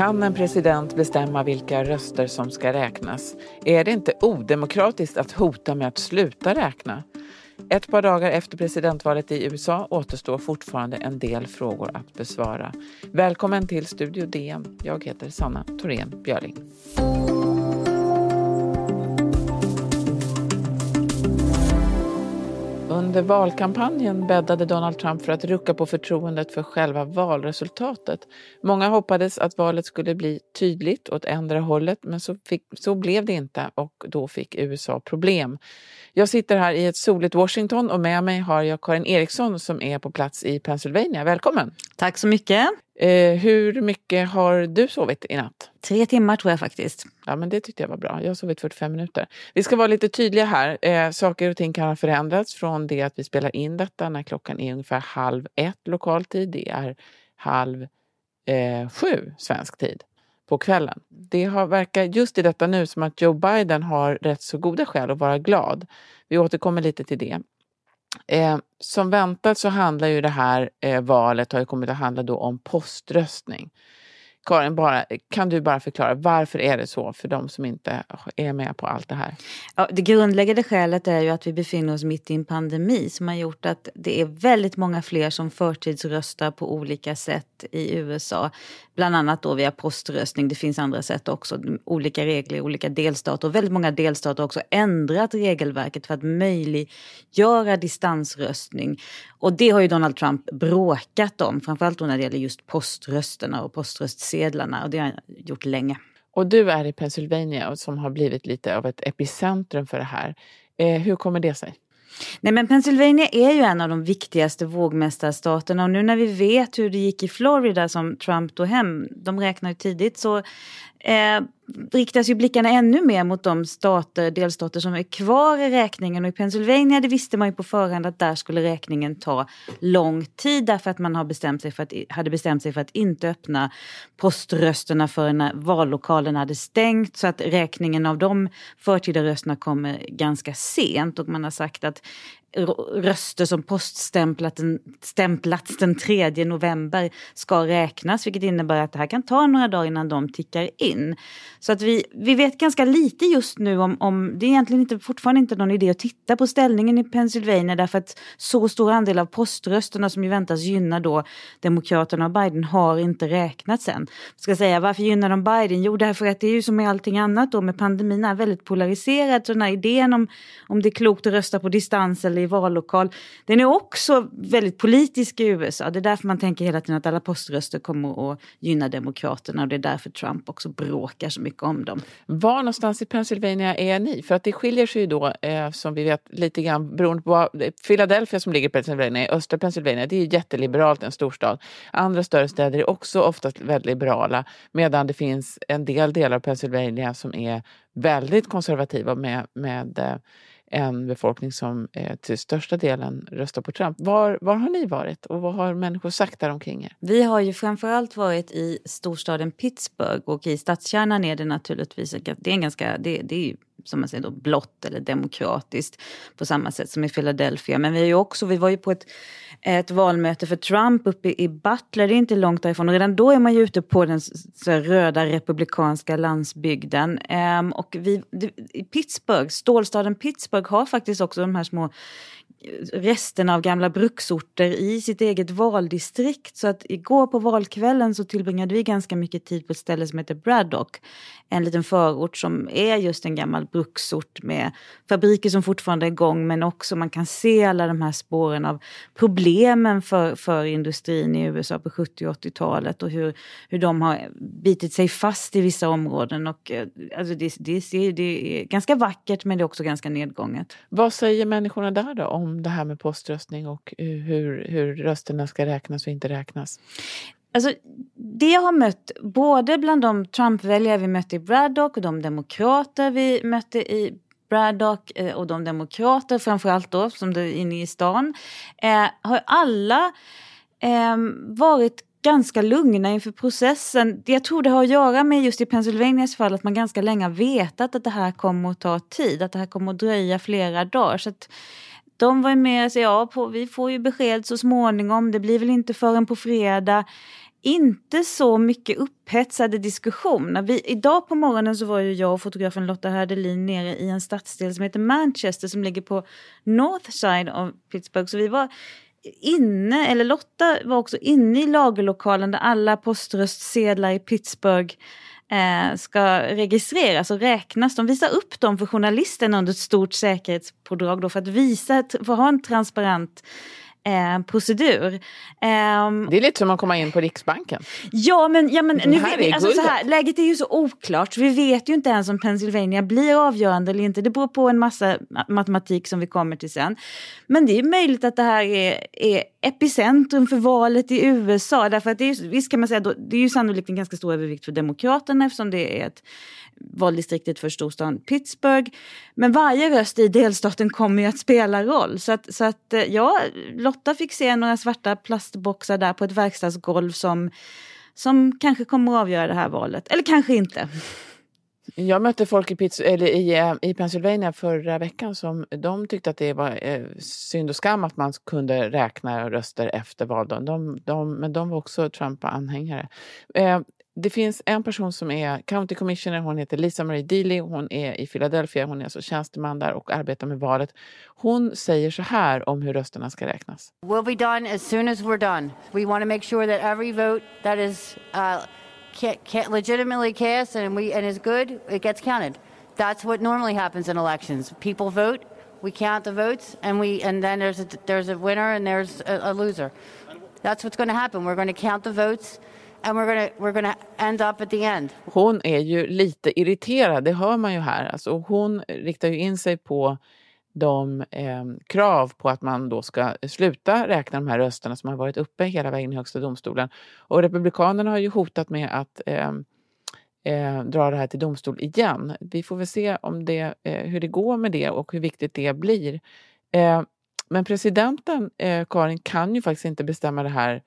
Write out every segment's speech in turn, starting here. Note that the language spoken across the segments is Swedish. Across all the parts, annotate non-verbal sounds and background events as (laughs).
Kan en president bestämma vilka röster som ska räknas? Är det inte odemokratiskt att hota med att sluta räkna? Ett par dagar efter presidentvalet i USA återstår fortfarande en del frågor att besvara. Välkommen till Studio DN. Jag heter Sanna Thorén Björling. Under valkampanjen bäddade Donald Trump för att rucka på förtroendet för själva valresultatet. Många hoppades att valet skulle bli tydligt åt ändra hållet, men så, fick, så blev det inte och då fick USA problem. Jag sitter här i ett soligt Washington och med mig har jag Karin Eriksson som är på plats i Pennsylvania. Välkommen! Tack så mycket! Eh, hur mycket har du sovit i natt? Tre timmar tror jag faktiskt. Ja, men det tyckte jag var bra. Jag har sovit 45 minuter. Vi ska vara lite tydliga här. Eh, saker och ting kan ha förändrats från det att vi spelar in detta när klockan är ungefär halv ett lokal tid. Det är halv eh, sju svensk tid på kvällen. Det har, verkar just i detta nu som att Joe Biden har rätt så goda skäl att vara glad. Vi återkommer lite till det. Eh, som väntat så handlar ju det här eh, valet har ju kommit att handla då om poströstning. Karin, bara, kan du bara förklara varför är det så för de som inte är med på allt det här? Ja, det grundläggande skälet är ju att vi befinner oss mitt i en pandemi som har gjort att det är väldigt många fler som förtidsröstar på olika sätt i USA. Bland annat då via poströstning. Det finns andra sätt också. Olika regler i olika delstater. Och väldigt många delstater har också ändrat regelverket för att möjliggöra distansröstning. Och det har ju Donald Trump bråkat om. Framförallt då när det gäller just poströsterna och poströstsedlarna. Och det har han gjort länge. Och du är i Pennsylvania som har blivit lite av ett epicentrum för det här. Eh, hur kommer det sig? Nej men Pennsylvania är ju en av de viktigaste vågmästarstaterna och nu när vi vet hur det gick i Florida som Trump tog hem, de räknar ju tidigt, så eh, riktas ju blickarna ännu mer mot de stater, delstater som är kvar i räkningen. Och i Pennsylvania det visste man ju på förhand att där skulle räkningen ta lång tid därför att man har bestämt sig för att, hade bestämt sig för att inte öppna poströsterna förrän vallokalen hade stängt. Så att räkningen av de förtida rösterna kommer ganska sent. Och man har sagt att röster som poststämplats den 3 november ska räknas vilket innebär att det här kan ta några dagar innan de tickar in. Så att vi, vi vet ganska lite just nu om, om det är egentligen inte, fortfarande inte någon idé att titta på ställningen i Pennsylvania därför att så stor andel av poströsterna som ju väntas gynna då Demokraterna och Biden har inte räknats än. Jag ska säga varför gynnar de Biden? Jo därför att det är ju som med allting annat då med pandemin är väldigt polariserad så den här idén om, om det är klokt att rösta på distans eller i vallokal. Den är också väldigt politisk i USA. Det är därför man tänker hela tiden att alla poströster kommer att gynna Demokraterna och det är därför Trump också bråkar så mycket om dem. Var någonstans i Pennsylvania är ni? För att det skiljer sig ju då, eh, som vi vet, lite grann beroende på Philadelphia som ligger i Pennsylvania, i östra Pennsylvania, det är jätteliberalt, en storstad. Andra större städer är också oftast väldigt liberala, medan det finns en del delar av Pennsylvania som är väldigt konservativa med, med eh, en befolkning som eh, till största delen röstar på Trump. Var, var har ni varit och vad har människor sagt där omkring er? Vi har ju framförallt varit i storstaden Pittsburgh och i stadskärnan är det naturligtvis det är en ganska, det, det är ju som man säger då, blått eller demokratiskt på samma sätt som i Philadelphia. Men vi, är ju också, vi var ju på ett, ett valmöte för Trump uppe i Butler, det är inte långt därifrån. Och redan då är man ju ute på den så, röda republikanska landsbygden. Um, och vi, i Pittsburgh, stålstaden Pittsburgh har faktiskt också de här små resterna av gamla bruksorter i sitt eget valdistrikt. Så att igår på valkvällen så tillbringade vi ganska mycket tid på ett ställe som heter Braddock. En liten förort som är just en gammal bruksort med fabriker som fortfarande är igång men också man kan se alla de här spåren av problemen för, för industrin i USA på 70 och 80-talet och hur, hur de har bitit sig fast i vissa områden. Och, eh, alltså det, det, det är ganska vackert men det är också ganska nedgånget. Vad säger människorna där då om om det här med poströstning och eh, hur, hur rösterna ska räknas och inte räknas? Alltså, det jag har mött, både bland de Trump-väljare vi mötte i Braddock och de demokrater vi mötte i Braddock eh, och de demokrater framförallt då, som är inne i stan, eh, har alla eh, varit ganska lugna inför processen. Jag tror det har att göra med just i Pennsylvanias fall att man ganska länge har vetat att det här kommer att ta tid, att det här kommer att dröja flera dagar. Så att de var med och sa ja, på, vi får ju besked så småningom. Det blir väl inte förrän på fredag. inte så mycket upphetsade diskussioner. Vi, idag på morgonen så var ju jag och fotografen Lotta Herdelin nere i en stadsdel som heter Manchester som ligger på North side of Pittsburgh. Så vi var inne, eller Lotta var också inne i lagerlokalen där alla poströstsedlar i Pittsburgh Eh, ska registreras och räknas. De visar upp dem för journalisterna under ett stort säkerhetspådrag då för att visa, för att ha en transparent eh, procedur. Eh, det är lite som att komma in på Riksbanken. Ja men, ja, men nu vet, alltså, så här, läget är ju så oklart så vi vet ju inte ens om Pennsylvania blir avgörande eller inte. Det beror på en massa matematik som vi kommer till sen. Men det är möjligt att det här är, är epicentrum för valet i USA. Därför att det är, visst kan man säga, det är ju sannolikt en ganska stor övervikt för Demokraterna eftersom det är ett valdistriktet för storstaden Pittsburgh. Men varje röst i delstaten kommer ju att spela roll. Så att, så att eh, ja, Lotta fick se några svarta plastboxar där på ett verkstadsgolv som, som kanske kommer att avgöra det här valet. Eller kanske inte. Jag mötte folk i, Pits eller i, eh, i Pennsylvania förra veckan som de tyckte att det var eh, synd och skam att man kunde räkna röster efter valdagen. De, de, men de var också Trump-anhängare. Eh, det finns en person som är county commissioner, hon heter Lisa Marie Dealey, hon är i Philadelphia, hon är alltså tjänsteman där och arbetar med valet. Hon säger så här om hur rösterna ska räknas. We'll be done as soon as we're done. We want to make sure that every vote that is uh, legitimately cast and, we, and is good, it gets counted. That's what normally happens in elections. People vote, we count the votes, and, we, and then there's a, there's a winner and there's a, a loser. That's what's going to happen. We're going to count the votes and we're gonna, we're gonna end up at the end. Hon är ju lite irriterad, det hör man ju här. Alltså hon riktar ju in sig på de eh, krav på att man då ska sluta räkna de här rösterna som har varit uppe hela vägen i Högsta domstolen. Och Republikanerna har ju hotat med att eh, eh, dra det här till domstol igen. Vi får väl se om det, eh, hur det går med det och hur viktigt det blir. Eh, men presidenten, eh, Karin, kan ju faktiskt inte bestämma det här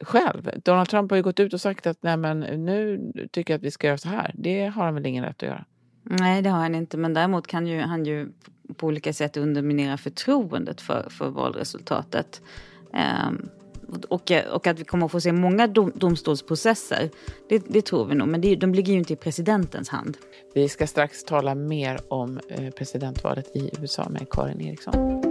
själv. Donald Trump har ju gått ut och sagt att Nej, men nu tycker jag att vi ska göra så här. Det har han väl ingen rätt att göra. Nej, det har han inte. Men däremot kan ju han ju på olika sätt underminera förtroendet för, för valresultatet. Um, och, och att vi kommer att få se många dom, domstolsprocesser, det, det, tror vi nog. Men det, de ligger ju inte i presidentens hand. Vi ska strax tala mer om eh, presidentvalet i USA med Karin Eriksson.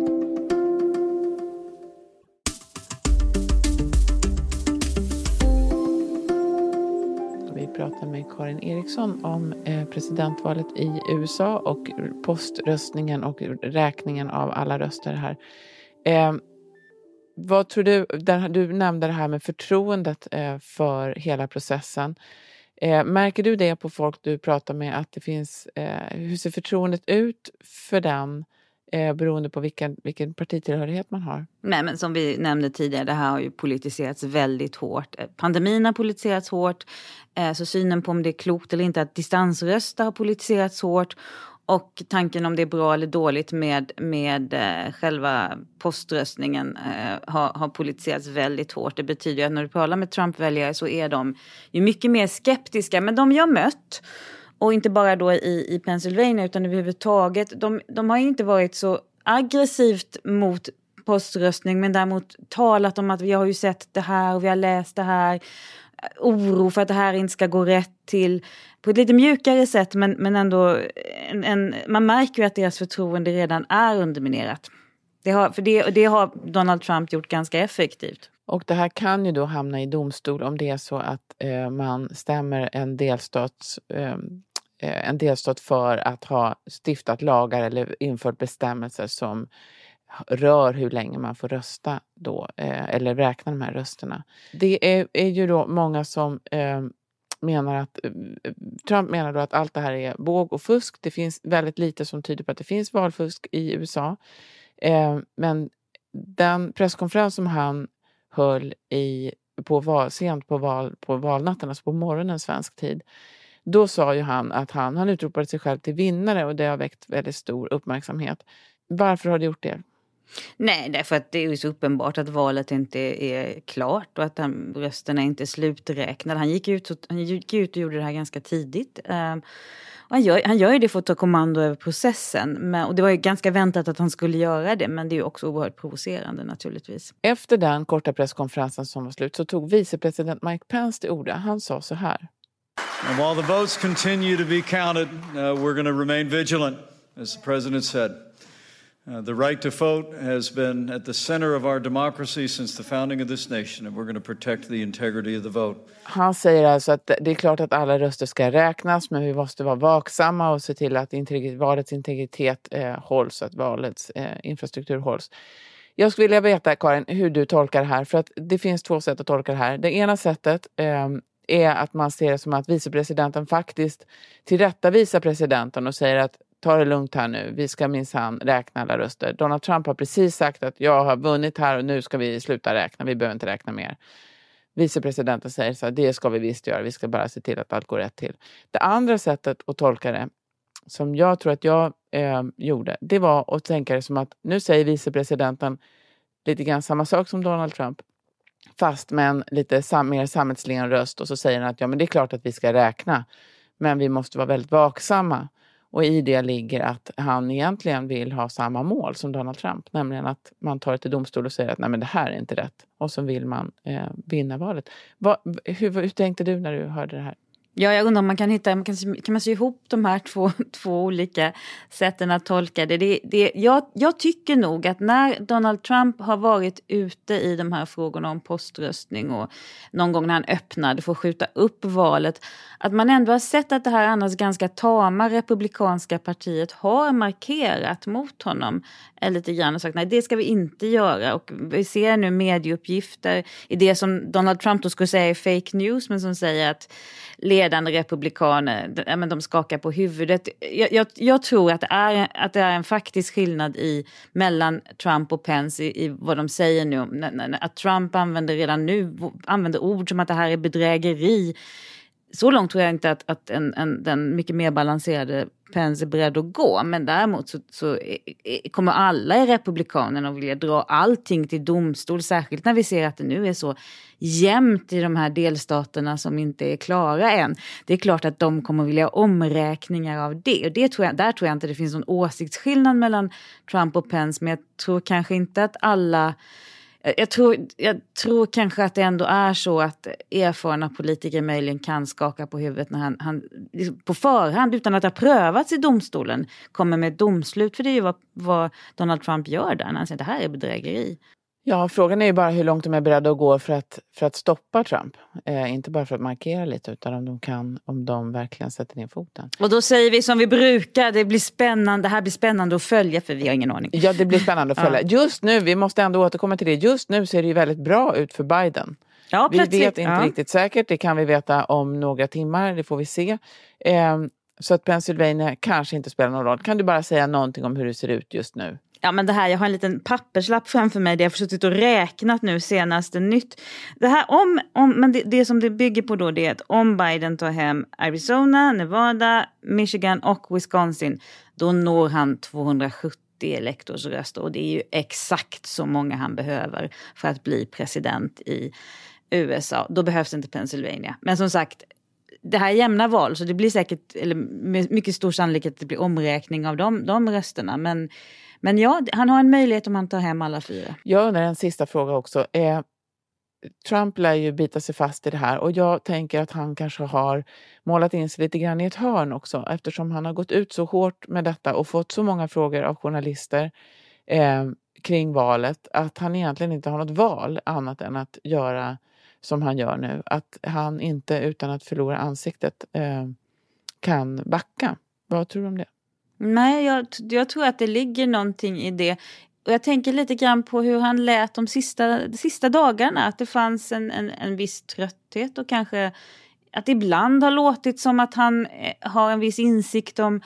Prata med Karin Eriksson om eh, presidentvalet i USA och poströstningen och räkningen av alla röster här. Eh, vad tror du, du nämnde det här med förtroendet eh, för hela processen. Eh, märker du det på folk du pratar med att det finns, hur ser förtroendet ut för den eh, beroende på vilken, vilken partitillhörighet man har. Nej, men som vi nämnde tidigare, det här har ju politiserats väldigt hårt. Eh, pandemin har politiserats hårt, eh, så synen på om det är klokt eller inte att distansrösta har politiserats hårt. Och tanken om det är bra eller dåligt med, med eh, själva poströstningen eh, har, har politiserats väldigt hårt. Det betyder att när du talar med Trump-väljare så är de ju mycket mer skeptiska. Men de jag mött och inte bara då i, i Pennsylvania utan överhuvudtaget. De, de har inte varit så aggressivt mot poströstning men däremot talat om att vi har ju sett det här och vi har läst det här. Oro för att det här inte ska gå rätt till på ett lite mjukare sätt men, men ändå en, en, man märker ju att deras förtroende redan är underminerat. Det har, för det, det har Donald Trump gjort ganska effektivt. Och det här kan ju då hamna i domstol om det är så att eh, man stämmer en delstat, ehm, eh, en delstat för att ha stiftat lagar eller infört bestämmelser som rör hur länge man får rösta då, eh, eller räkna de här rösterna. Det är, är ju då många som eh, menar att eh, Trump menar då att allt det här är båg och fusk. Det finns väldigt lite som tyder på att det finns valfusk i USA. Ehm, men den presskonferens som han höll i, på val, sent på, val, på valnatten, alltså på morgonen svensk tid, då sa ju han att han, han utropade sig själv till vinnare och det har väckt väldigt stor uppmärksamhet. Varför har det gjort det? Nej, därför att det är ju så uppenbart att valet inte är klart och att han, rösterna inte är sluträknade. Han gick, ut, han gick ut och gjorde det här ganska tidigt. Um, han gör, han gör ju det för att ta kommando över processen. Men, och det var ju ganska väntat att han skulle göra det, men det är ju också oerhört provocerande naturligtvis. Efter den korta presskonferensen som var slut så tog vicepresident Mike Pence till orda. Han sa så här. And while the votes continue to be counted, uh, we're going to remain vigilant, as the president said. Uh, the right to vote has been at the center of our democracy since the founding of this nation, and we're going to protect the integrity of the vote. Han säger alltså att det är klart att alla röster ska räknas, men vi måste vara vaksamma och se till att integritet, valets integritet eh, hålls, att valets eh, infrastruktur hålls. Jag skulle vilja veta, Karin, hur du tolkar det här, för att det finns två sätt att tolka det här. Det ena sättet eh, är att man ser det som att vicepresidenten faktiskt tillrättavisar presidenten och säger att ta det lugnt här nu, vi ska minsann räkna alla röster. Donald Trump har precis sagt att jag har vunnit här och nu ska vi sluta räkna, vi behöver inte räkna mer. Vicepresidenten säger så här, det ska vi visst göra, vi ska bara se till att allt går rätt till. Det andra sättet att tolka det, som jag tror att jag eh, gjorde, det var att tänka det som att nu säger vicepresidenten lite grann samma sak som Donald Trump, fast med en lite sam mer sammetslen röst och så säger han att ja, men det är klart att vi ska räkna, men vi måste vara väldigt vaksamma. Och i det ligger att han egentligen vill ha samma mål som Donald Trump, nämligen att man tar det till domstol och säger att nej men det här är inte rätt. Och så vill man eh, vinna valet. Va, hur, hur tänkte du när du hörde det här? Ja, jag undrar om man kan hitta, man kan, kan man sy ihop de här två, (laughs) två olika sätten att tolka det. det, det jag, jag tycker nog att när Donald Trump har varit ute i de här frågorna om poströstning och någon gång när han öppnade för att skjuta upp valet, att man ändå har sett att det här annars ganska tama republikanska partiet har markerat mot honom lite grann och sagt nej det ska vi inte göra och vi ser nu medieuppgifter i det som Donald Trump då skulle säga är fake news men som säger att ledande republikaner, de skakar på huvudet. Jag, jag, jag, tror att det, är, att det är en faktisk skillnad i, mellan Trump och Pence i, i vad de säger nu. Att Trump använder redan nu använder ord som att det här är bedrägeri så långt tror jag inte att, att en, en, den mycket mer balanserade Pence är beredd att gå. Men däremot så, så kommer alla i Republikanerna att vilja dra allting till domstol. Särskilt när vi ser att det nu är så jämnt i de här delstaterna som inte är klara än. Det är klart att de kommer vilja omräkningar av det. Och det tror jag, där tror jag inte det finns någon åsiktsskillnad mellan Trump och Pence. Men jag tror kanske inte att alla Eh, jag tror, jag tror kanske att det ändå är så att erfarna politiker möjligen kan skaka på huvudet när han, han liksom på förhand, utan att ha prövats i domstolen, kommer med ett domslut. För det är ju vad, vad Donald Trump gör där, när han säger att det här är bedrägeri. Ja, frågan är ju bara hur långt de är beredda att gå för att, för att stoppa Trump. Eh, inte bara för att markera lite, utan om de, kan, om de verkligen sätter ner foten. Och då säger vi som vi brukar, det blir spännande, det här blir spännande att följa för vi har ingen aning. Ja, det blir spännande att (laughs) följa. ja. Just nu, vi måste ändå återkomma till det, just nu ser det ju väldigt bra ut för Biden. Ja, vi vet inte ja. riktigt säkert, det kan vi veta om några timmar, det får vi se. Eh, så att Pennsylvania kanske inte spelar någon roll. Kan du bara säga någonting om hur det ser ut just nu? Ja men det här, jag har en liten papperslapp framför mig där jag har suttit och räknat nu senaste nytt. Det här om, om men det, det, som det bygger på då det är att om Biden tar hem Arizona, Nevada, Michigan och Wisconsin då når han 270 elektorsröster och det är ju exakt så många han behöver för att bli president i USA. Då behövs inte Pennsylvania. Men som sagt, det här är jämna val så det blir säkert, eller med mycket stor sannolikhet att det blir omräkning av de, de rösterna. Men men ja, han har en möjlighet om han tar hem alla fyra. Jag undrar en sista fråga också. Eh, Trump lär ju bita sig fast i det här och jag tänker att han kanske har målat in sig lite grann i ett hörn också eftersom han har gått ut så hårt med detta och fått så många frågor av journalister eh, kring valet att han egentligen inte har något val annat än att göra som han gör nu. Att han inte utan att förlora ansiktet eh, kan backa. Vad tror du om det? Nej, jag, jag tror att det ligger någonting i det. Och jag tänker lite grann på hur han lät de sista, de sista dagarna. Att det fanns en, en, en viss trötthet och kanske att det ibland har låtit som att han eh, har en viss insikt om,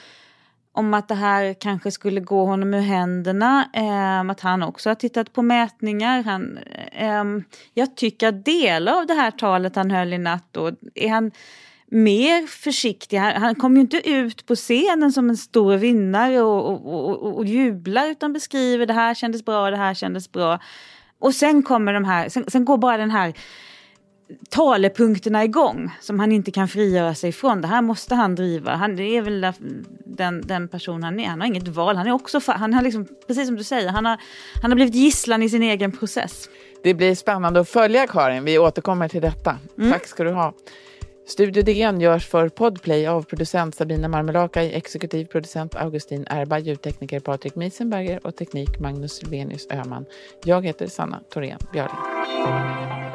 om att det här kanske skulle gå honom ur händerna. Eh, att han också har tittat på mätningar. Han, eh, jag tycker att delar av det här talet han höll i natt, då, är han mer försiktig. Han, han kommer ju inte ut på scenen som en stor vinnare och, och, och, och jublar utan beskriver det här kändes bra, det här kändes bra. Och sen kommer de här, sen, sen går bara den här talepunkterna igång som han inte kan frigöra sig från. Det här måste han driva. Han det är väl den, den person han är. Han har inget val. Han är också, han har liksom, precis som du säger, han har, han har blivit gisslan i sin egen process. Det blir spännande att följa Karin. Vi återkommer till detta. Mm. Tack ska du ha. Studio DN görs för Podplay av producent Sabina Marmelakai, exekutiv producent Augustin Erba, ljudtekniker Patrik Miesenberger och teknik Magnus Silvenius Öhman. Jag heter Sanna Thorén Björling.